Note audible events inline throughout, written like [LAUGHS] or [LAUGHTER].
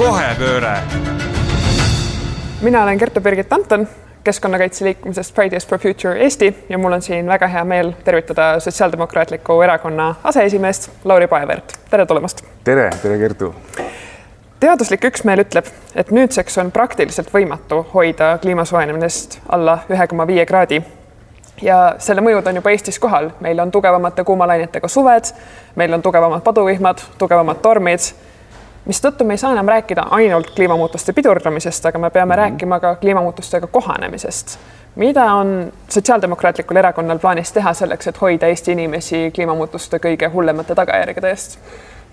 kohepööre. mina olen Kertu-Birgit Anton keskkonnakaitse liikumisest Fridays for Future Eesti ja mul on siin väga hea meel tervitada Sotsiaaldemokraatliku Erakonna aseesimeest Lauri Paevert. tere tulemast. tere, tere Kertu. teaduslik üksmeel ütleb, et nüüdseks on praktiliselt võimatu hoida kliima soojenemist alla ühe koma viie kraadi. ja selle mõjud on juba Eestis kohal, meil on tugevamate kuumalainetega suved, meil on tugevamad paduvihmad, tugevamad tormid mistõttu me ei saa enam rääkida ainult kliimamuutuste pidurdamisest, aga me peame mm -hmm. rääkima ka kliimamuutustega kohanemisest. mida on Sotsiaaldemokraatlikul Erakonnal plaanis teha selleks, et hoida Eesti inimesi kliimamuutuste kõige hullemate tagajärgede eest?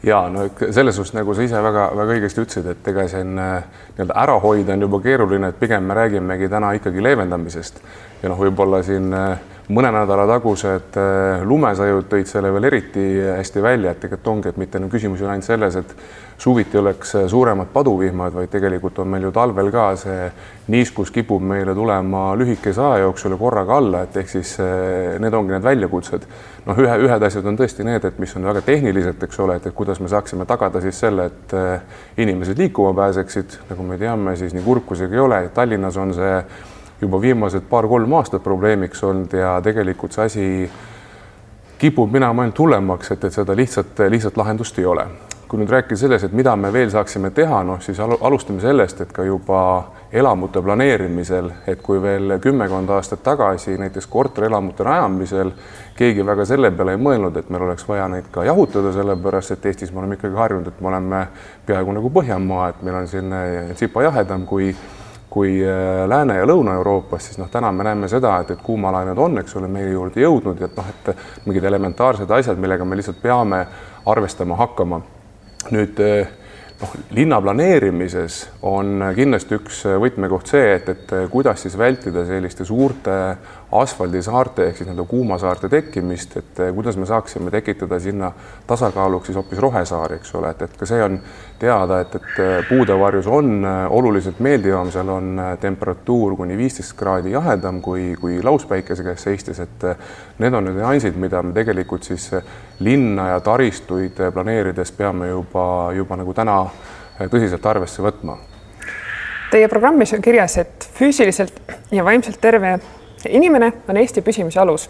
ja no selles suhtes, nagu sa ise väga-väga õigesti ütlesid, et ega siin äh, nii-öelda ära hoida on juba keeruline, et pigem me räägimegi täna ikkagi leevendamisest ja noh, võib-olla siin äh, mõne nädala tagused äh, lumesajud tõid selle veel eriti hästi välja, et tegelikult ongi, et mitte enam küsimus ei ole ainult selles, et suviti oleks suuremad paduvihmad, vaid tegelikult on meil ju talvel ka see niiskus kipub meile tulema lühikese aja jooksul ja korraga alla, et ehk siis äh, need ongi need väljakutsed. noh, ühe, ühed asjad on tõesti need, et mis on väga tehnilised, eks ole, et, et kuidas me saaksime tagada siis selle, et inimesed liikuma pääseksid, nagu me teame, siis nii kurb kui see ka ei ole, Tallinnas on see juba viimased paar-kolm aastat probleemiks olnud ja tegelikult see asi kipub minema ainult hullemaks, et, et seda lihtsat, lihtsat lahendust ei ole. kui nüüd rääkida selles, et mida me veel saaksime teha, noh siis alustame sellest, et ka juba elamute planeerimisel, et kui veel kümmekond aastat tagasi näiteks korterelamute rajamisel keegi väga selle peale ei mõelnud, et meil oleks vaja neid ka jahutada, sellepärast et Eestis me oleme ikkagi harjunud, et me oleme peaaegu nagu Põhjamaa, et meil on siin tsipa jahedam kui kui äh, Lääne- ja Lõuna-Euroopas, siis noh, täna me näeme seda, et, et kuumalained on, eks ole, meie juurde jõudnud ja et noh, et mingid elementaarsed asjad, millega me lihtsalt peame arvestama hakkama. nüüd äh, noh, linna planeerimises on kindlasti üks võtmekoht see, et, et kuidas siis vältida selliste suurte asfaldisaarte ehk siis nii-öelda kuumasaarte tekkimist, et kuidas me saaksime tekitada sinna tasakaaluks siis hoopis rohesaari, eks ole, et, et ka see on teada, et, et puude varjus on oluliselt meeldivam, seal on temperatuur kuni viisteist kraadi jahedam kui, kui lauspäikese käes seistes, et need on need nüansid, mida me tegelikult siis linna ja taristuid planeerides peame juba, juba nagu täna tõsiselt arvesse võtma. Teie programmis on kirjas, et füüsiliselt ja vaimselt terve inimene on Eesti püsimise alus.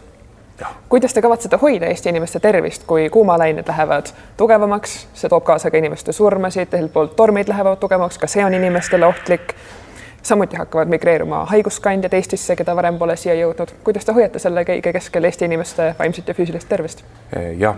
kuidas te kavatsete hoida Eesti inimeste tervist, kui kuumalained lähevad tugevamaks, see toob kaasa ka inimeste surmasid, teiselt poolt tormid lähevad tugevamaks, ka see on inimestele ohtlik. samuti hakkavad migreeruma haiguskandjad Eestisse, keda varem pole siia jõudnud. kuidas te hoiate selle kõige keskel Eesti inimeste vaimset ja füüsilist tervist? jah,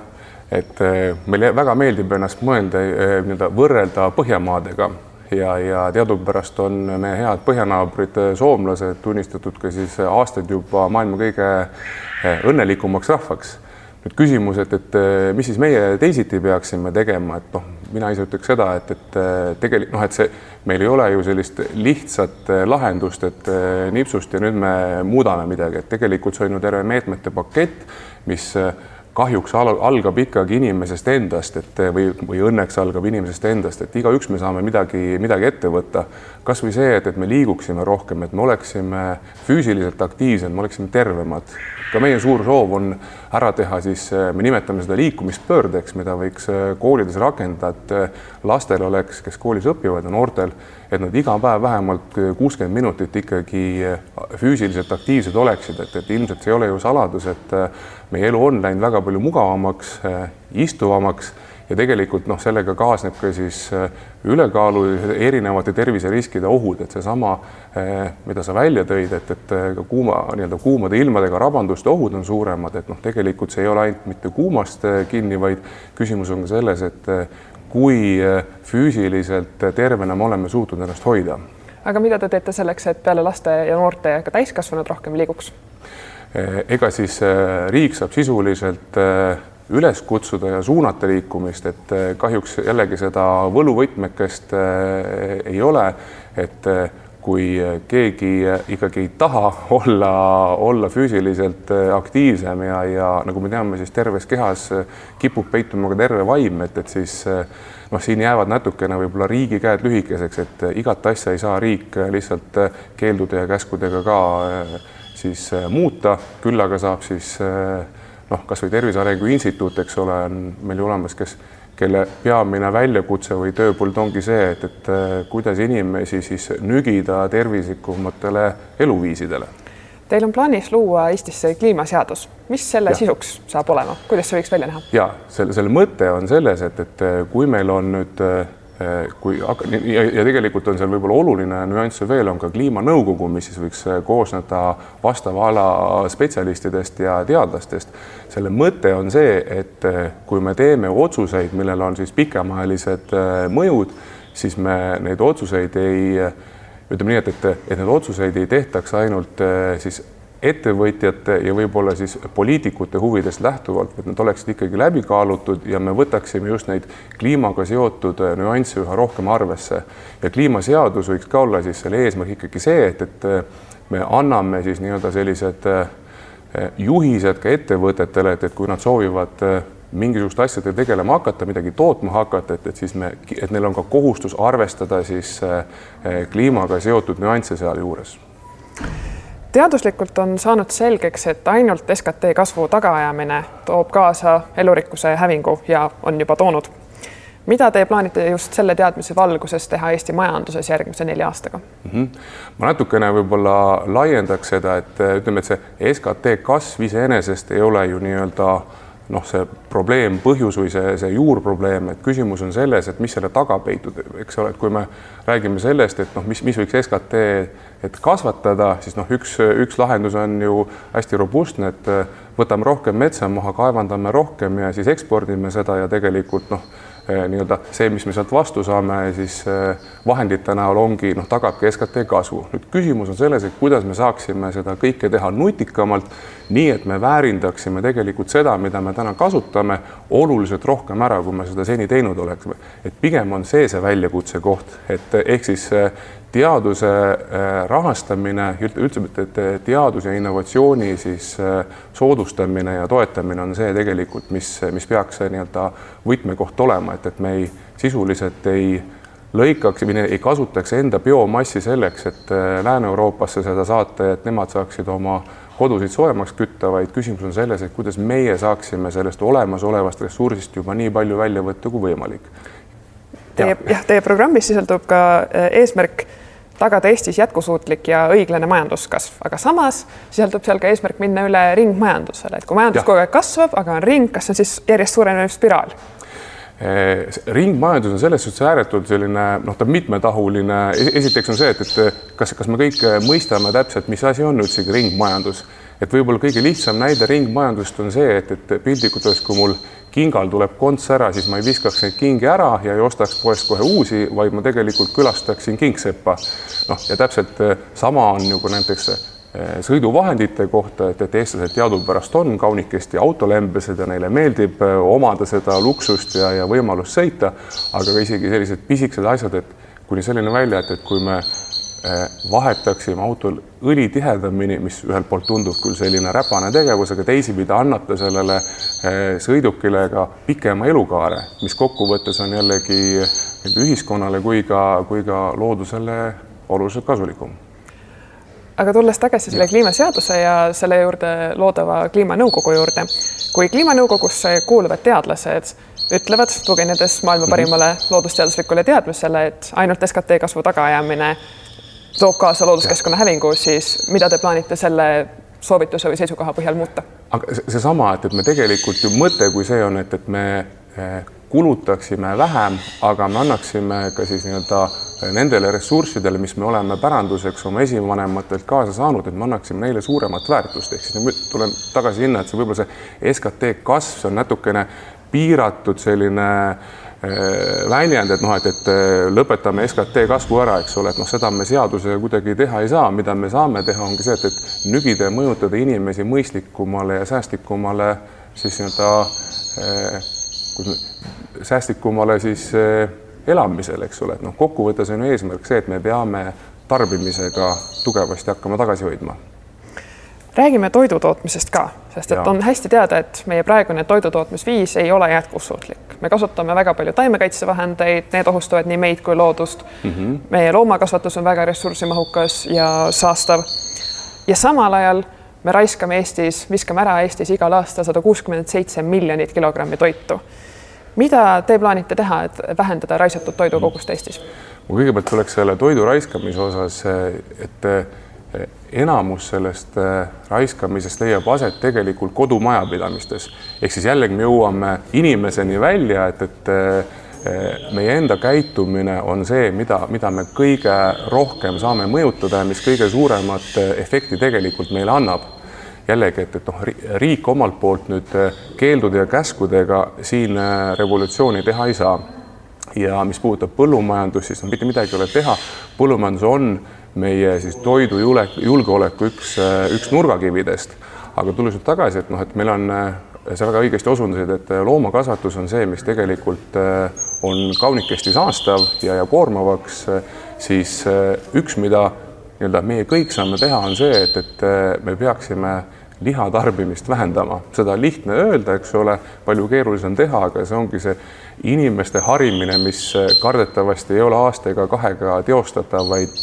et eh, meile väga meeldib ennast mõelda eh, nii-öelda võrrelda Põhjamaadega ja, ja teadupärast on meie head põhjanaabrid, eh, soomlased, tunnistatud ka siis aastaid juba maailma kõige eh, õnnelikumaks rahvaks. nüüd küsimus, et, et eh, mis siis meie teisiti peaksime tegema, et noh, mina ise ütleks seda, et, et tegelikult noh, et see, meil ei ole ju sellist lihtsat lahendust, et nipsust ja nüüd me muudame midagi, et tegelikult see on ju terve meetmete pakett, mis kahjuks algab ikkagi inimesest endast, et või, või õnneks algab inimesest endast, et igaüks me saame midagi, midagi ette võtta. kasvõi see, et, et me liiguksime rohkem, et me oleksime füüsiliselt aktiivsed, me oleksime tervemad. ka meie suur soov on ära teha siis, me nimetame seda liikumispöördeks, mida võiks koolides rakendada, et lastel oleks, kes koolis õpivad ja noortel et nad iga päev vähemalt kuuskümmend minutit ikkagi füüsiliselt aktiivsed oleksid, et, et ilmselt see ei ole ju saladus, et äh, meie elu on läinud väga palju mugavamaks, äh, istuvamaks ja tegelikult noh, sellega kaasneb ka siis äh, ülekaalu erinevate terviseriskide ohud, et seesama, mida sa välja tõid, et, et ka kuuma nii-öelda kuumade ilmadega rabanduste ohud on suuremad, et noh, tegelikult see ei ole ainult mitte kuumast kinni, vaid küsimus on ka selles, et kui äh, füüsiliselt tervena me oleme suutnud ennast hoida. aga mida te teete selleks, et peale laste ja noorte ka täiskasvanud rohkem liiguks? Äh, ega siis äh, riik saab sisuliselt üles kutsuda ja suunata liikumist, et kahjuks jällegi seda võluvõtmekest ei ole, et kui keegi ikkagi ei taha olla, olla füüsiliselt aktiivsem ja, ja nagu me teame, siis terves kehas kipub peituma ka terve vaim, et, et siis noh, siin jäävad natukene võib-olla riigi käed lühikeseks, et igat asja ei saa riik lihtsalt keeldude ja käskudega ka siis muuta, küll aga saab siis noh, kasvõi Tervise Arengu Instituut, eks ole, on meil ju olemas, kes kelle peamine väljakutse või tööpõld ongi see, et, et kuidas inimesi siis nügida tervislikumatele eluviisidele Teil on plaanis luua Eestisse kliimaseadus, mis selle ja. sisuks saab olema, kuidas see võiks välja näha? ja selle, selle mõte on selles, et, et kui meil on nüüd kui ja, ja tegelikult on seal võib-olla oluline nüanss veel on ka kliimanõukogu, mis siis võiks koosneda vastava ala spetsialistidest ja teadlastest. selle mõte on see, et kui me teeme otsuseid, millel on siis pikemaajalised mõjud, siis me neid otsuseid ei ütleme nii, et, et, et need otsuseid ei tehtaks ainult siis ettevõtjate ja võib-olla siis poliitikute huvidest lähtuvalt, et need oleksid ikkagi läbi kaalutud ja me võtaksime just neid kliimaga seotud äh, nüansse üha rohkem arvesse. ja kliimaseadus võiks ka olla siis selle eesmärk ikkagi see, et, et äh, me anname siis nii-öelda sellised juhised ka ettevõtetele, et, et kui nad soovivad mingisuguste asjadega tegelema hakata, midagi tootma hakata, et, et siis me, et neil on ka kohustus arvestada siis äh, kliimaga seotud nüansse sealjuures. Teaduslikult on saanud selgeks, et ainult SKT kasvu tagaajamine toob kaasa elurikkuse hävingu ja on juba toonud. mida te plaanite just selle teadmise valguses teha Eesti majanduses järgmise nelja aastaga mm? -hmm. ma natukene võib-olla laiendaks seda, et ütleme, et see SKT kasv iseenesest ei ole ju nii-öelda noh, see probleem, põhjus või see, see juurprobleem, et küsimus on selles, et mis selle taga peitub, eks ole, et kui me räägime sellest, et noh, mis, mis võiks SKT, et kasvatada, siis noh, üks, üks lahendus on ju hästi robustne, et võtame rohkem metsa maha, kaevandame rohkem ja siis ekspordime seda ja tegelikult noh Eh, nii-öelda see, mis me sealt vastu saame, siis eh, vahendite näol ongi noh, tagabki SKT kasvu. nüüd küsimus on selles, et kuidas me saaksime seda kõike teha nutikamalt, nii et me väärindaksime tegelikult seda, mida me täna kasutame, oluliselt rohkem ära, kui me seda seni teinud oleksime. et pigem on see see väljakutse koht, et ehk siis eh, teaduse äh, rahastamine, üldse, et teadus ja innovatsiooni siis äh, soodustamine ja toetamine on see tegelikult, mis, mis peaks see nii-öelda võtmekoht olema, et, et me ei, sisuliselt ei lõikaks ei kasutaks enda biomassi selleks, et äh, Lääne-Euroopasse seda saata ja et nemad saaksid oma kodusid soojemaks kütta, vaid küsimus on selles, et kuidas meie saaksime sellest olemasolevast ressursist juba nii palju välja võtta kui võimalik. Teie, jah, teie programmis sisaldub ka eesmärk tagada Eestis jätkusuutlik ja õiglane majanduskasv, aga samas sisaldub seal ka eesmärk minna üle ringmajandusele, et kui majandus kogu aeg kasvab, aga on ring, kas see on siis järjest suurenev spiraal? Eh, ringmajandus on selles suhtes ääretult selline noh, ta on mitmetahuline, esiteks on see, et, et kas, kas me kõik mõistame täpselt, mis asi on üldsegi ringmajandus, et võib-olla kõige lihtsam näide ringmajandusest on see, et, et piltlikult öeldes, kui mul kingal tuleb konts ära, siis ma ei viskaks neid kingi ära ja ei ostaks poest kohe uusi, vaid ma tegelikult külastaksin kingseppa. noh, ja täpselt eh, sama on ju ka näiteks eh, sõiduvahendite kohta, et, et eestlased teadupärast on kaunikesti autolembesed ja neile meeldib eh, omada seda luksust ja, ja võimalust sõita, aga isegi sellised pisikesed asjad, et kuni selline välja, et, et kui me vahetaksime autol õli tihedamini, mis ühelt poolt tundub küll selline räpane tegevus, aga teisipidi annate sellele eh, sõidukile ka pikema elukaare, mis kokkuvõttes on jällegi ühiskonnale kui ka, kui ka loodusele oluliselt kasulikum aga tulles tagasi selle kliimaseaduse ja selle juurde loodava kliimanõukogu juurde, kui kliimanõukogusse kuuluvad teadlased ütlevad, tuginedes maailma mhm. parimale loodusteaduslikule teadmisele, et ainult SKT kasvu tagaajamine toob kaasa looduskeskkonna hävingu, siis mida te plaanite selle soovituse või seisukoha põhjal muuta? aga seesama, et, et me tegelikult ju mõte kui see on, et, et me eh, kulutaksime vähem, aga me annaksime ka siis nii-öelda eh, nendele ressurssidele, mis me oleme päranduseks oma esivanematelt kaasa saanud, et me annaksime neile suuremat väärtust, ehk siis nüüd tulen tagasi sinna, et see võib-olla see SKT kasv, see on natukene piiratud selline Äh, väljend, et noh, et, et äh, lõpetame SKT kasvu ära, eks ole, et noh, seda me seadusega kuidagi teha ei saa, mida me saame teha, ongi see, et, et nügida ja mõjutada inimesi mõistlikumale ja säästlikumale siis nii-öelda äh, säästlikumale siis elamisele, eks ole, et noh, kokkuvõttes on ju eesmärk see, et me peame tarbimisega tugevasti hakkama tagasi hoidma räägime toidutootmisest ka, sest et ja. on hästi teada, et meie praegune toidutootmisviis ei ole jätkusuutlik. me kasutame väga palju taimekaitsevahendeid, need ohustavad nii meid kui loodust mm. -hmm. meie loomakasvatus on väga ressursimahukas ja saastav. ja samal ajal me raiskame Eestis, viskame ära Eestis igal aastal sada kuuskümmend seitse miljonit kilogrammi toitu mida te plaanite teha, et vähendada raisatud toidu kogust Eestis? ma kõigepealt tuleks selle toidu raiskamise osas, et enamus sellest raiskamisest leiab aset tegelikult kodumajapidamistes. ehk siis jällegi me jõuame inimeseni välja, et, et meie enda käitumine on see, mida, mida me kõige rohkem saame mõjutada ja mis kõige suuremat efekti tegelikult meile annab. jällegi, et, et noh, riik omalt poolt nüüd keeldude ja käskudega siin revolutsiooni teha ei saa. ja mis puudutab põllumajandust, siis no mitte midagi ei ole teha. põllumajandus on meie siis toidujulek, julgeoleku üks, üks nurgakividest. aga tulles nüüd tagasi, et noh, et meil on sa väga õigesti osundasid, et loomakasvatus on see, mis tegelikult on kaunikesti saastav ja, ja koormavaks, siis üks, mida nii-öelda meie kõik saame teha, on see, et, et me peaksime liha tarbimist vähendama, seda lihtne öelda, eks ole, palju keerulisem teha, aga see ongi see inimeste harimine, mis kardetavasti ei ole aasta ega kahega teostatav, vaid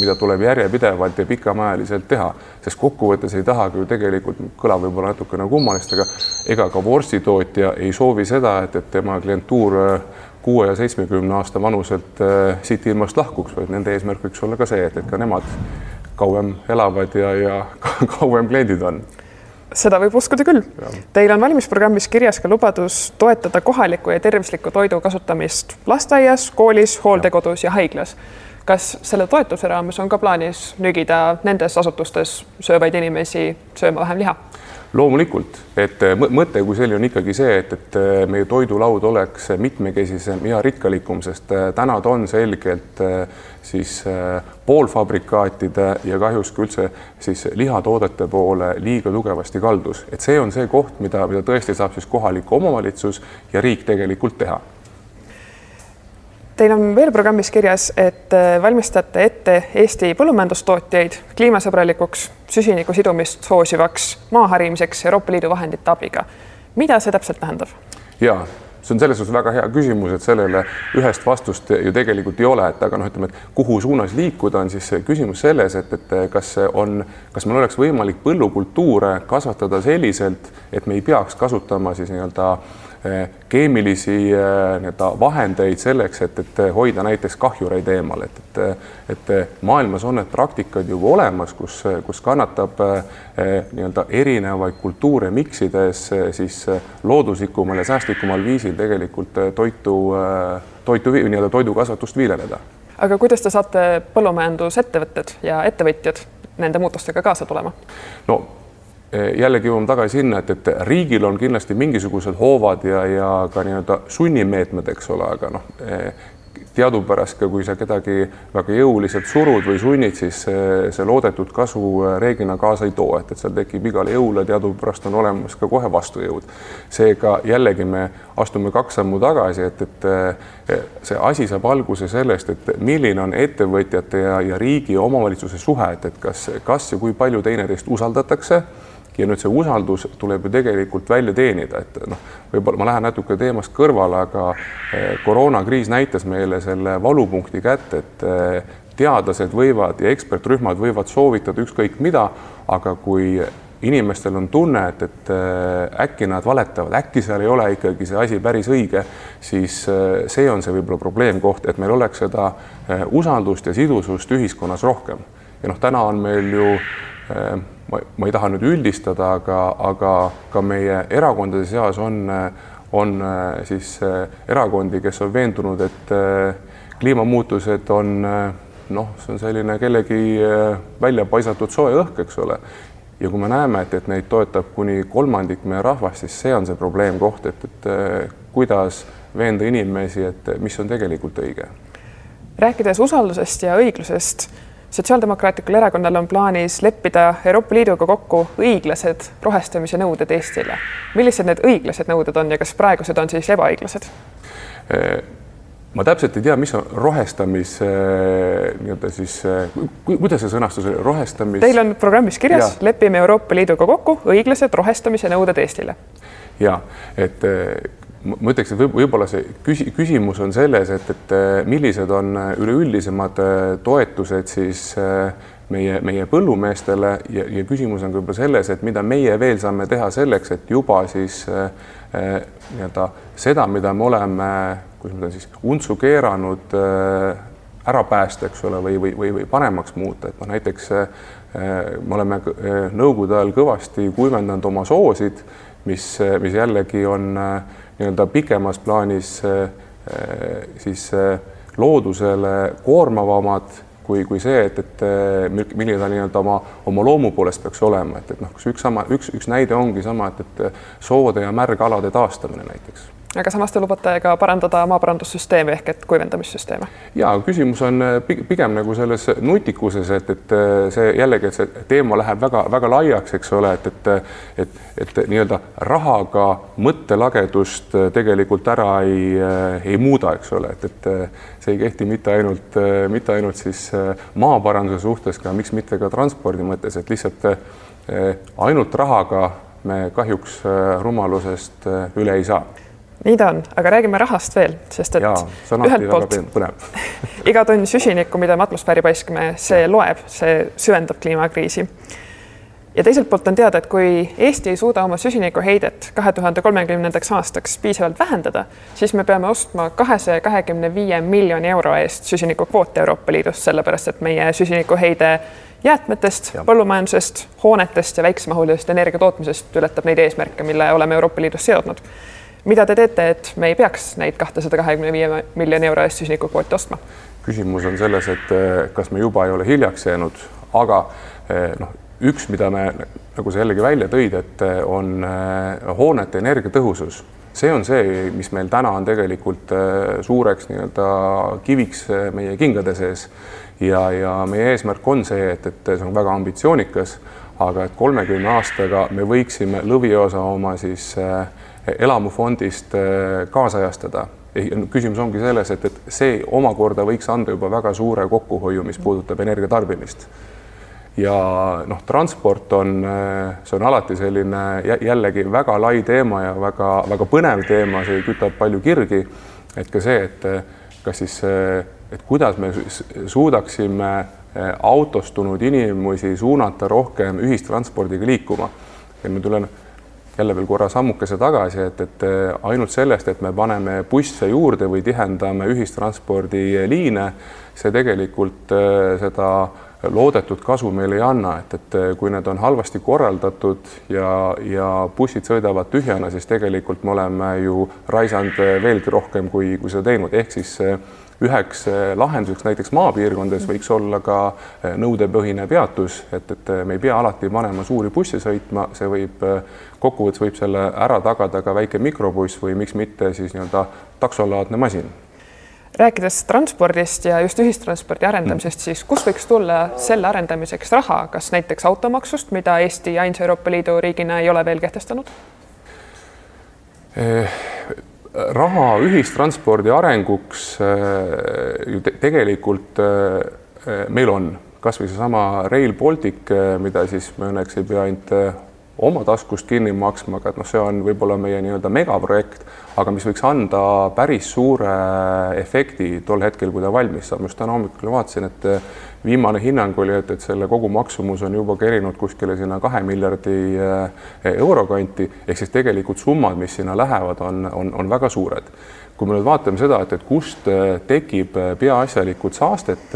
mida tuleb järjepidevalt ja pikamaajaliselt teha, sest kokkuvõttes ei tahagi ju tegelikult, kõlab võib-olla natukene kummalist, aga ega ka vorstitootja ei soovi seda, et, et tema klientuur kuue ja seitsmekümne aasta vanuselt äh, siit ilmast lahkuks, vaid nende eesmärk võiks olla ka see, et, et ka nemad kauem elavad ja, ja [LAUGHS] kauem kliendid on seda võib uskuda küll. Teil on valimisprogrammis kirjas ka lubadus toetada kohaliku ja tervisliku toidu kasutamist lasteaias, koolis, hooldekodus ja haiglas. kas selle toetuse raames on ka plaanis nügida nendes asutustes söövaid inimesi sööma vähem liha? Loomulikult, et äh, mõte kui selline on ikkagi see, et, et äh, meie toidulaud oleks mitmekesisem ja rikkalikum, sest äh, täna ta on selgelt siis poolfabrikaatide ja kahjuks ka üldse siis lihatoodete poole liiga tugevasti kaldus, et see on see koht, mida, mida tõesti saab siis kohalik omavalitsus ja riik tegelikult teha Teil on veel programmis kirjas, et äh, valmistate ette Eesti põllumajandustootjaid kliimasõbralikuks, süsiniku sidumist soosivaks maa harimiseks Euroopa Liidu vahendite abiga. mida see täpselt tähendab? ja see on selles suhtes väga hea küsimus, et sellele ühest vastust ju tegelikult ei ole, et aga noh, ütleme, et kuhu suunas liikuda, on siis küsimus selles, et, et kas on, kas meil oleks võimalik põllukultuure kasvatada selliselt, et me ei peaks kasutama siis nii-öelda äh, keemilisi eh, nii-öelda vahendeid selleks, et, et hoida näiteks kahjureid eemal, et, et, et maailmas on need praktikad juba olemas, kus, kus kannatab eh, nii-öelda erinevaid kultuure miksides siis looduslikumal ja säästlikumal viisil tegelikult toitu, toitu, nii-öelda toidukasvatust viljeleda. aga kuidas te saate põllumajandusettevõtted ja ettevõtjad nende muutustega kaasa tulema? no Eh, jällegi jõuame tagasi sinna, et, et riigil on kindlasti mingisugused hoovad ja, ja ka nii-öelda sunnimeetmed, eks ole, aga noh, eh, teadupärast ka, kui sa kedagi väga jõuliselt surud või sunnid, siis see, see loodetud kasu eh, reeglina kaasa ei too, et, et seal tekib igale jõule teadupärast on olemas ka kohe vastujõud. seega jällegi me astume kaks sammu tagasi, et, et see asi saab alguse sellest, et milline on ettevõtjate ja, ja riigi ja omavalitsuse suhe, et, et kas, kas ja kui palju teineteist usaldatakse ja nüüd see usaldus tuleb ju tegelikult välja teenida, et noh, võib-olla ma lähen natuke teemast kõrvale, aga eh, koroonakriis näitas meile selle valupunkti kätte, et eh, teadlased võivad ja ekspertrühmad võivad soovitada ükskõik mida, aga kui inimestel on tunne, et, et eh, äkki nad valetavad, äkki seal ei ole ikkagi see asi päris õige, siis see on see võib-olla probleemkoht, et meil oleks seda usaldust ja sidusust ühiskonnas rohkem. ja noh, täna on meil ju ma, ma ei taha nüüd üldistada, aga, aga ka meie erakondade seas on, on siis erakondi, kes on veendunud, et kliimamuutused on noh, see on selline kellegi välja paisatud soe õhk, eks ole. ja kui me näeme, et, et neid toetab kuni kolmandik meie rahvast, siis see on see probleemkoht, et, et kuidas veenda inimesi, et mis on tegelikult õige. rääkides usaldusest ja õiglusest sotsiaaldemokraatlikul erakonnal on plaanis leppida Euroopa Liiduga kokku õiglased rohestamise nõuded Eestile. millised need õiglased nõuded on ja kas praegused on siis ebaõiglased? ma täpselt ei tea, mis on rohestamis nii-öelda siis, kuidas see sõnastus oli, rohestamis? Teil on programmis kirjas, lepime Euroopa Liiduga kokku õiglased rohestamise nõuded Eestile. ja et ma ütleks, et võib-olla see küsi-, küsimus on selles, et, et äh, millised on äh, üleüldisemad äh, toetused siis meie, meie põllumeestele ja, ja küsimus on võib-olla selles, et mida meie veel saame teha selleks, et juba siis nii-öelda seda, mida me oleme, kuidas ma ütlen siis, untsu keeranud ära päästa, eks ole, või, või, või, või paremaks muuta, et noh, näiteks me oleme Nõukogude ajal kõvasti kuivendanud oma soosid, mis, mis jällegi on nii-öelda pikemas plaanis siis loodusele koormavamad kui, kui see, et, et milline ta nii-öelda oma, oma loomu poolest peaks olema, et, et noh, kas üks sama, üks, üks näide ongi sama, et, et soode ja märgalade taastamine näiteks aga samas te lubate ka parandada maaparandussüsteemi ehk et kuivendamissüsteeme. ja küsimus on äh, pigem nagu selles nutikuses, et, et äh, see jällegi, et see teema läheb väga-väga laiaks, eks ole, et, et et, et nii-öelda rahaga mõttelagedust äh, tegelikult ära ei, ei muuda, eks ole, et, et see ei kehti mitte ainult, mitte ainult siis maaparanduse suhtes, ka miks mitte ka transpordi mõttes, et lihtsalt ainult rahaga me kahjuks rumalusest üle ei saa nii ta on, aga räägime rahast veel, sest et Jaa, ühelt poolt [LAUGHS] iga tonn süsinikku, mida me atmosfääri paiskame, see loeb, see süvendab kliimakriisi. ja teiselt poolt on teada, et kui Eesti ei suuda oma süsinikuheidet kahe tuhande kolmekümnendaks aastaks piisavalt vähendada, siis me peame ostma kahesaja kahekümne viie miljoni euro eest süsinikukvoote Euroopa Liidust, sellepärast et meie süsinikuheide jäätmetest, põllumajandusest, hoonetest ja väiksemahulisest energia tootmisest ületab neid eesmärke, mille oleme Euroopa Liidus seadnud mida te teete, et me ei peaks neid kahtesada kahekümne viie miljoni euro eest süsinikukvoote ostma? küsimus on selles, et eh, kas me juba ei ole hiljaks jäänud, aga eh, noh, üks, mida me nagu sa jällegi välja tõid, et eh, on hoonete energiatõhusus, see on see, mis meil täna on tegelikult suureks nii-öelda kiviks meie kingade sees ja, ja meie eesmärk on see, et, et see on väga ambitsioonikas, aga et kolmekümne aastaga me võiksime lõviosa oma siis äh, elamufondist äh, kaasajastada. küsimus ongi selles, et, et see omakorda võiks anda juba väga suure kokkuhoiu, mis puudutab energia tarbimist. ja noh, transport on, äh, see on alati selline jällegi väga lai teema ja väga-väga põnev teema, see kütab palju kirgi. et ka see, et kas siis, et kuidas me suudaksime autostunud inimesi suunata rohkem ühistranspordiga liikuma. ja ma tulen jälle veel korra sammukese tagasi, et, et äh, ainult sellest, et me paneme busse juurde või tihendame ühistranspordiliine, see tegelikult äh, seda loodetud kasu meile ei anna, et, et äh, kui need on halvasti korraldatud ja, ja bussid sõidavad tühjana, siis tegelikult me oleme ju raisanud veelgi rohkem, kui, kui seda teinud, ehk siis üheks lahenduseks näiteks maapiirkondades võiks olla ka nõudepõhine peatus, et, et me ei pea alati panema suuri busse sõitma, see võib kokkuvõttes võib selle ära tagada ka väike mikrobuss või miks mitte siis nii-öelda taksolaadne masin. Rääkides transpordist ja just ühistranspordi arendamisest, siis kust võiks tulla selle arendamiseks raha, kas näiteks automaksust, mida Eesti ainsa Euroopa Liidu riigina ei ole veel kehtestanud? Eh,? Raha ühistranspordi arenguks eh, ju te tegelikult eh, meil on kasvõi seesama Rail Baltic, mida siis me õnneks ei pea ainult oma taskust kinni maksma, aga et noh, see on võib-olla meie nii-öelda megaprojekt, aga mis võiks anda päris suure efekti tol hetkel, kui ta valmis saab. just täna hommikul vaatasin, et viimane hinnang oli, et, et selle kogu maksumus on juba kerinud kuskile sinna kahe miljardi eh, euro kanti, ehk siis tegelikult summad, mis sinna lähevad, on, on, on väga suured. Kui me nüüd vaatame seda, et, et kust äh, tekib äh, peaasjalikult saastet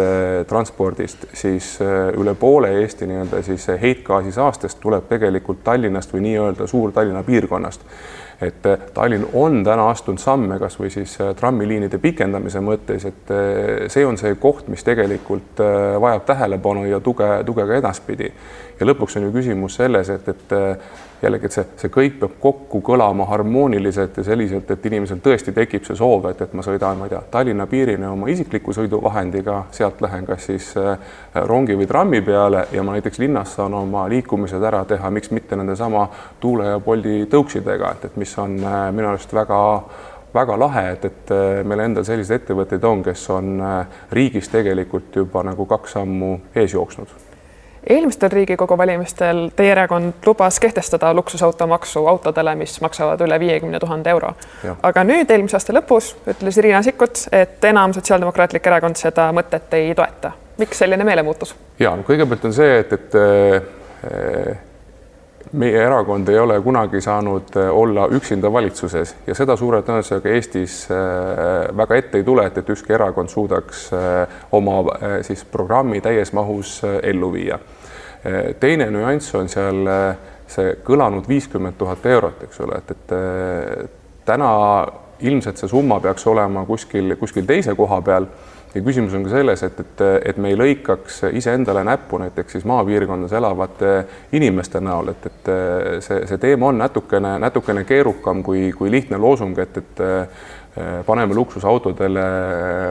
transpordist, siis üle poole Eesti nii-öelda siis heitgaasi saastest tuleb tegelikult Tallinnast või nii-öelda Suur-Tallinna piirkonnast et Tallinn on täna astunud samme kasvõi siis trammiliinide pikendamise mõttes, et see on see koht, mis tegelikult vajab tähelepanu ja tuge, tuge ka edaspidi. ja lõpuks on ju küsimus selles, et, et jällegi, et see, see kõik peab kokku kõlama harmooniliselt ja selliselt, et inimesel tõesti tekib see soov, et, et ma sõidan, ma ei tea, Tallinna piirini oma isikliku sõiduvahendiga, sealt lähen kas siis äh, rongi või trammi peale ja ma näiteks linnas saan oma liikumised ära teha, miks mitte nendesama Tuule ja Bolti tõuksidega, et, et mis on äh, minu arust väga väga lahe, et, et äh, meil endal selliseid ettevõtteid on, kes on riigis tegelikult juba nagu kaks sammu ees jooksnud eelmistel Riigikogu valimistel teie erakond lubas kehtestada luksusautomaksu autodele, mis maksavad üle viiekümne tuhande euro. aga nüüd eelmise aasta lõpus ütles Riina Sikkut, et enam Sotsiaaldemokraatlik Erakond seda mõtet ei toeta. miks selline meelemuutus? ja no kõigepealt on see, et, et äh, meie erakond ei ole kunagi saanud olla üksinda valitsuses ja seda suure tõenäosusega Eestis väga ette ei tule, et, et ükski erakond suudaks oma siis programmi täies mahus ellu viia. teine nüanss on seal see kõlanud viiskümmend tuhat eurot, eks ole, et, et täna ilmselt see summa peaks olema kuskil, kuskil teise koha peal ja küsimus on ka selles, et, et, et me ei lõikaks iseendale näppu näiteks siis maapiirkonnas elavate inimeste näol, et, et see, see teema on natukene, natukene keerukam kui, kui lihtne loosung, et, et paneme luksusautodele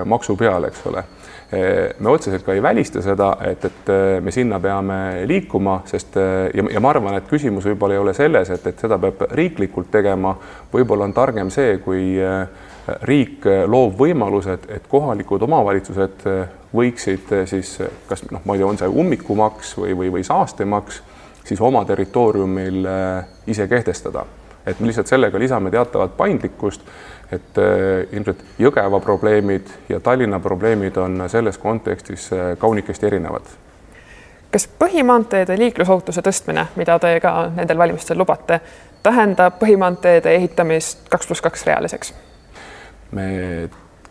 maksu peale, eks ole. Me otseselt ka ei välista seda, et, et me sinna peame liikuma, sest ja, ja ma arvan, et küsimus võib-olla ei ole selles, et, et seda peab riiklikult tegema, võib-olla on targem see, kui riik loob võimalused, et kohalikud omavalitsused võiksid siis kas noh, ma ei tea, on see ummikumaks või, või, või saastemaks, siis oma territooriumil ise kehtestada, et me lihtsalt sellega lisame teatavat paindlikkust et ilmselt Jõgeva probleemid ja Tallinna probleemid on selles kontekstis kaunikesti erinevad. kas põhimaanteede liiklusohutuse tõstmine, mida te ka nendel valimistel lubate, tähendab põhimaanteede ehitamist kaks pluss kaks realiseks? Me,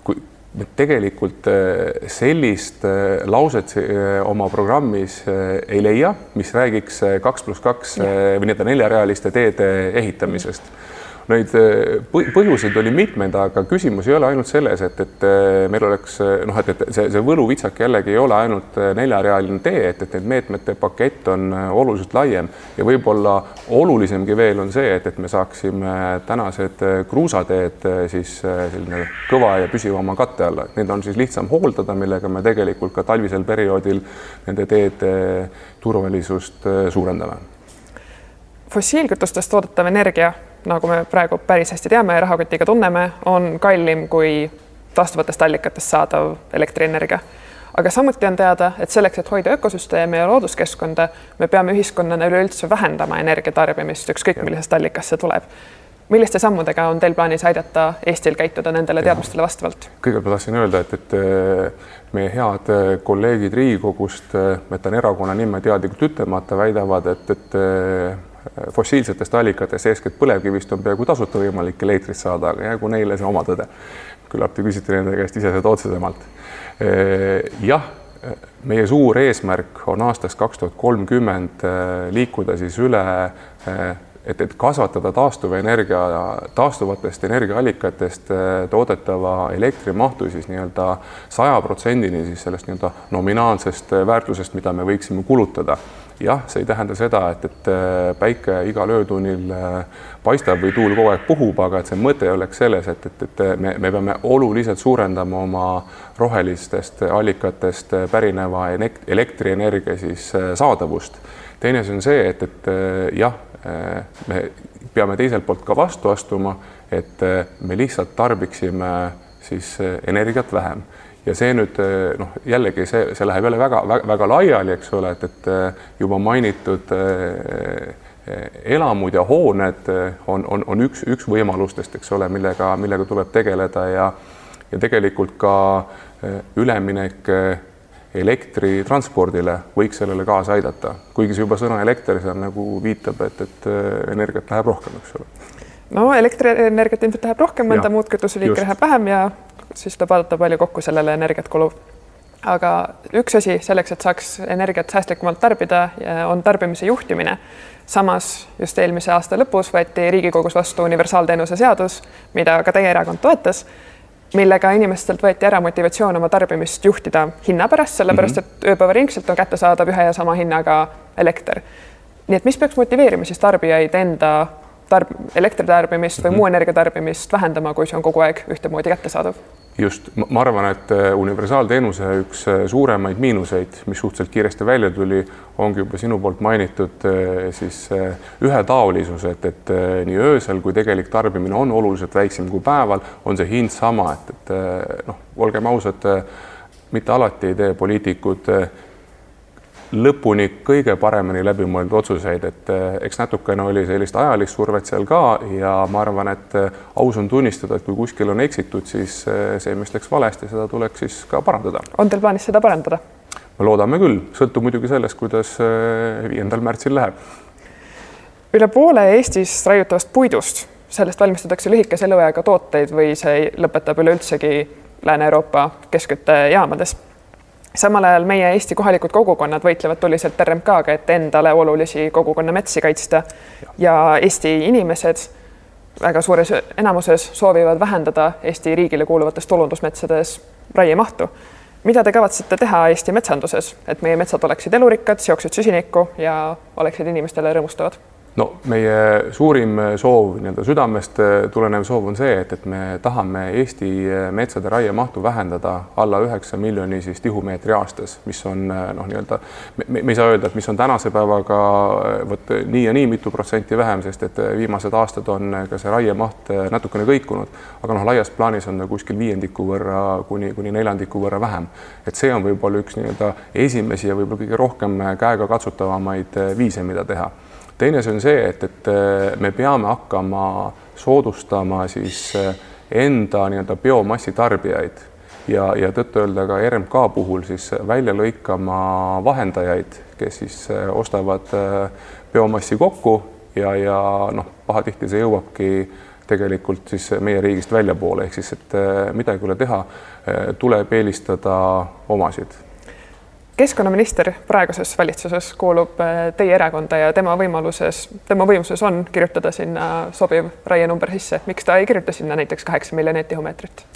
kui me tegelikult äh, sellist lauset oma programmis ei leia, mis räägiks kaks pluss kaks või nii-öelda neljarealiste teede ehitamisest Neid eh, põhjuseid oli mitmeid, aga küsimus ei ole ainult selles, et, et eh, meil oleks eh, noh, et, et see, see võluvitsak jällegi ei ole ainult neljarealine tee, et, et need meetmete pakett on oluliselt laiem ja võib-olla olulisemgi veel on see, et, et me saaksime tänased kruusateed siis selline kõva ja püsivama katte alla, et need on siis lihtsam hooldada, millega me tegelikult ka talvisel perioodil nende teede turvalisust suurendame. Fossiilkütustest toodetav energia nagu me praegu päris hästi teame ja rahakotiga tunneme, on kallim kui taastuvatest allikatest saadav elektrienergia. aga samuti on teada, et selleks, et hoida ökosüsteemi ja looduskeskkonda, me peame ühiskonnana üleüldse vähendama energiatarbimist, ükskõik millisest allikast see tuleb milliste sammudega on teil plaanis aidata Eestil käituda nendele teadmistele vastavalt? kõigepealt ma tahtsin öelda, et, et äh, meie head äh, kolleegid Riigikogust, äh, ma jätan erakonna nime teadlikult ütlemata, väidavad, et, et fossiilsetest allikatest, eeskätt põlevkivist on peaaegu tasuta võimalik elektrit saada, aga jäägu neile see oma tõde. küllap te küsite nende käest ise seda otsesemalt. jah, meie suur eesmärk on aastaks kaks tuhat kolmkümmend liikuda siis üle et, et kasvatada taastuvenergia, taastuvatest energiaallikatest toodetava elektrimahtu siis nii-öelda saja protsendini siis sellest nii-öelda nominaalsest väärtusest, mida me võiksime kulutada jah, see ei tähenda seda, et, et äh, päike igal öötunnil äh, paistab või tuul kogu aeg puhub, aga et see mõte oleks selles, et, et, et me, me peame oluliselt suurendama oma rohelistest allikatest pärineva elektrienergia siis äh, saadavust. teine asi on see, et, et jah, me peame teiselt poolt ka vastu astuma, et me lihtsalt tarbiksime siis energiat vähem ja see nüüd eh, noh, jällegi see, see läheb jälle väga-väga laiali, eks ole, et, et eh, juba mainitud eh, elamud ja hooned on, on, on üks, üks võimalustest, eks ole, millega, millega tuleb tegeleda ja ja tegelikult ka üleminek elektritranspordile võiks sellele kaasa aidata, kuigi see juba sõna elekter seal nagu viitab, et, et energiat läheb rohkem, eks ole. No elektrienergiat ilmselt läheb rohkem, mõnda muud kütuseliiki läheb vähem ja siis tuleb vaadata, palju kokku sellele energiat kulub. aga üks asi selleks, et saaks energiat säästlikumalt tarbida, on tarbimise juhtimine. samas just eelmise aasta lõpus võeti Riigikogus vastu universaalteenuse seadus, mida ka teie erakond toetas millega inimestelt võeti ära motivatsioon oma tarbimist juhtida hinna pärast, sellepärast mhm. et ööpäevaringselt on kättesaadav ühe ja sama hinnaga elekter. nii et mis peaks motiveerima siis tarbijaid enda tarb-, elektritarbimist või muu energia tarbimist vähendama, kui see on kogu aeg ühtemoodi kättesaadav? just, ma arvan, et äh, universaalteenuse üks äh, suuremaid miinuseid, mis suhteliselt kiiresti välja tuli, ongi juba sinu poolt mainitud äh, siis ühetaolisus, et, et nii öösel kui tegelik tarbimine on oluliselt väiksem kui päeval, on see hind sama, et, et noh, olgem ausad, mitte alati ei tee poliitikud lõpuni kõige paremini läbimõeldud otsuseid, et eh, eks natukene oli sellist ajalist survet seal ka ja ma arvan, et eh, aus on tunnistada, et kui kuskil on eksitud, siis eh, see, mis läks valesti, seda tuleks siis ka parandada. on teil plaanis seda parandada? me loodame küll, sõltub muidugi sellest, kuidas viiendal märtsil läheb üle poole Eestis raiutavast puidust, sellest valmistatakse lühikese elueaga tooteid või see lõpetab üleüldsegi Lääne-Euroopa keskküttejaamades samal ajal meie Eesti kohalikud kogukonnad võitlevad tuliselt RMK-ga, et endale olulisi kogukonnametsi kaitsta ja Eesti inimesed väga suures enamuses soovivad vähendada Eesti riigile kuuluvates tulundusmetsades raiemahtu. mida te kavatsete teha Eesti metsanduses, et meie metsad oleksid elurikkad, seoksid süsinikku ja oleksid inimestele rõõmustavad? No meie suurim soov, nii-öelda südamest tulenev soov on see, et, et me tahame Eesti metsade raiemahtu vähendada alla üheksa miljoni siis tihumeetri aastas, mis on noh, nii-öelda me, me ei saa öelda, et mis on tänase päevaga vot nii ja nii mitu protsenti vähem, sest et viimased aastad on ka see raiemaht natukene kõikunud, aga noh, laias plaanis on ta kuskil viiendiku võrra kuni, kuni neljandiku võrra vähem. et see on võib-olla üks nii-öelda esimesi ja võib-olla kõige rohkem käegakatsutavamaid viise, mida teha teine asi on see, et, et äh, me peame hakkama soodustama siis äh, enda nii-öelda biomassi tarbijaid ja, ja tõtt-öelda ka RMK puhul siis välja lõikama vahendajaid, kes siis äh, ostavad biomassi kokku ja, ja noh, pahatihti see jõuabki tegelikult siis meie riigist väljapoole, ehk siis, et midagi ei ole teha, tuleb eelistada omasid keskkonnaminister praeguses valitsuses kuulub äh, teie erakonda ja tema võimaluses, tema võimuses on kirjutada sinna sobiv raienumber sisse. miks ta ei kirjuta sinna näiteks kaheksa miljonit tihumeetrit?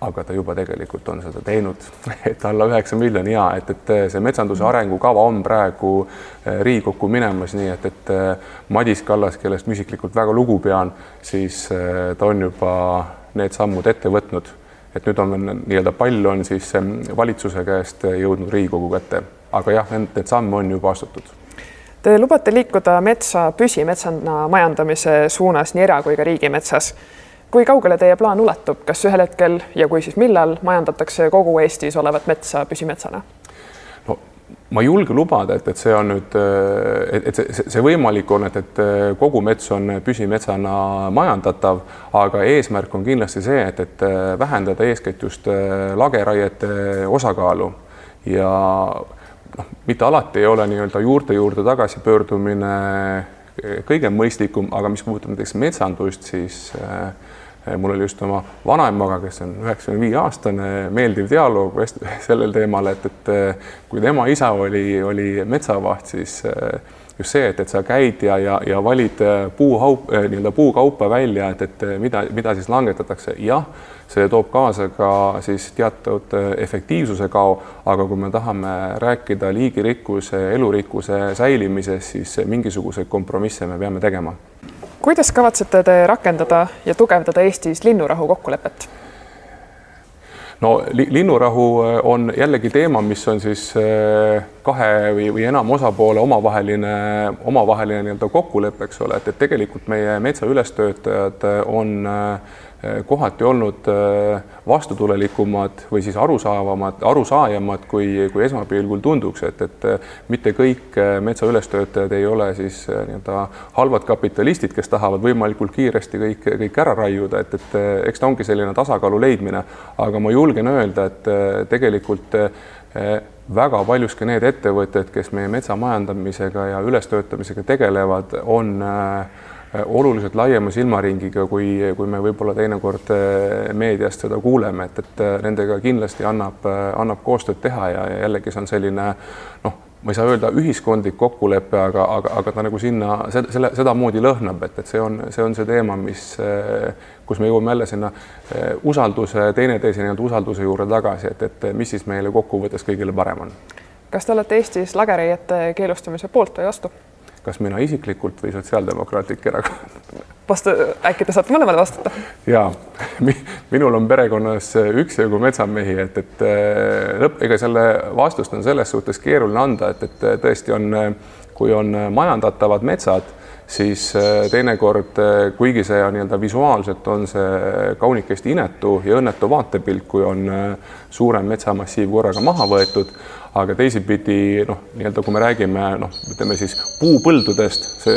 aga ta juba tegelikult on seda teinud, [LAUGHS] et alla üheksa miljoni ja et, et see metsanduse arengukava on praegu äh, Riigikokku minemas, nii et, et äh, Madis Kallas, kellest ma isiklikult väga lugu pean, siis ta on juba need sammud ette võtnud et nüüd on nii-öelda pall on siis valitsuse käest jõudnud Riigikogu kätte, aga jah, need samme on juba astutud. Te lubate liikuda metsa püsimetsana majandamise suunas nii era- kui ka riigimetsas. kui kaugele teie plaan ulatub, kas ühel hetkel ja kui siis millal majandatakse kogu Eestis olevat metsa püsimetsana? Ma ei julge lubada, et, et see on nüüd, et, et see, see võimalik on, et, et kogu mets on püsimetsana majandatav, aga eesmärk on kindlasti see, et, et vähendada eeskätt just lageraiete osakaalu. Ja noh, mitte alati ei ole nii-öelda juurte juurde tagasipöördumine kõige mõistlikum, aga mis puudutab näiteks metsandust, siis äh, mul oli just oma vanaemaga, kes on üheksakümne viie aastane, meeldiv dialoog [LAUGHS] sellel teemal, et, et eh, kui tema isa oli, oli metsavaht, siis eh, just see, et, et sa käid ja, ja, ja valid puuhaup, nii-öelda puukaupa välja, et, et mida, mida siis langetatakse, jah, see toob kaasa ka siis teatud efektiivsuse kao, aga kui me tahame rääkida liigirikkuse, elurikkuse säilimisest, siis mingisuguseid kompromisse me peame tegema kuidas kavatsete te rakendada ja tugevdada Eestis linnurahu kokkulepet? no li linnurahu äh, on jällegi teema, mis on siis äh, kahe või, või enam osapoole omavaheline, omavaheline nii-öelda kokkulepe, eks ole, et, et tegelikult meie metsa ülestöötajad on äh, kohati olnud eh, vastutulelikumad või siis arusaavamad, arusaajamad, kui, kui esmapilgul tunduks, et, et eh, mitte kõik metsa ülestöötajad ei ole siis nii-öelda halvad kapitalistid, kes tahavad võimalikult kiiresti kõik, kõik ära raiuda, et, et eks ta ongi selline tasakaalu leidmine, aga ma julgen öelda, et tegelikult väga paljuski need ettevõtted, kes meie metsa majandamisega ja ülestöötamisega tegelevad, on Äh, oluliselt laiema silmaringiga, kui, kui me võib-olla teinekord äh, meediast seda kuuleme, et, et äh, nendega kindlasti annab, annab koostööd teha ja, ja jällegi see on selline noh, ma ei saa öelda ühiskondlik kokkulepe, aga, aga, aga ta nagu sinna selle, sedamoodi lõhnab, et, et see on, see on see teema, mis, kus me jõuame jälle sinna usalduse, teineteise nii-öelda usalduse juurde tagasi, et, et mis siis meile kokkuvõttes kõigile parem on. kas te olete Eestis lageraiete keelustamise poolt või vastu? Kas mina isiklikult või Sotsiaaldemokraatlik Erakond? vastu, äkki te saate mõlemale vastata? ja minul on perekonnas üksjagu metsamehi, et, et äh, lõpp, ega selle vastust on selles suhtes keeruline anda, et, et äh, tõesti on, kui on majandatavad metsad, siis äh, teinekord, kuigi see nii-öelda visuaalselt on see kaunikesti inetu ja õnnetu vaatepilt, kui on suurem metsamassiiv korraga maha võetud aga teisipidi noh, nii-öelda kui me räägime noh, ütleme siis puupõldudest, see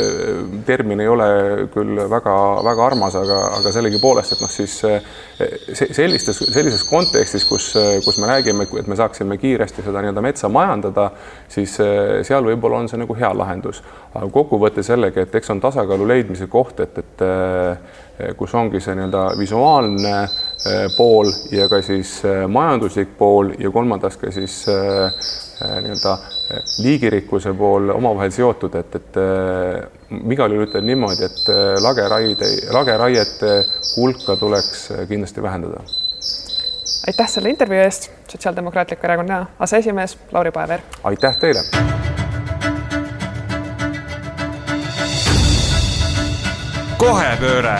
termin ei ole küll väga-väga armas, aga, aga sellegipoolest, et noh, siis sellistes, sellises kontekstis, kus, kus me räägime, et me saaksime kiiresti seda nii-öelda metsa majandada, siis seal võib-olla on see nagu hea lahendus. aga kokkuvõttes jällegi, et eks on tasakaalu leidmise koht, et, et kus ongi see nii-öelda visuaalne Eh, pool ja ka siis eh, majanduslik pool ja kolmandaks ka siis eh, nii-öelda liigirikkuse pool omavahel seotud, et, et igal juhul ütlen niimoodi, et lageraide, lageraiete hulka tuleks kindlasti vähendada. aitäh selle intervjuu eest, Sotsiaaldemokraatliku Erakonna aseesimees Lauri Paever. aitäh teile. Kohepööre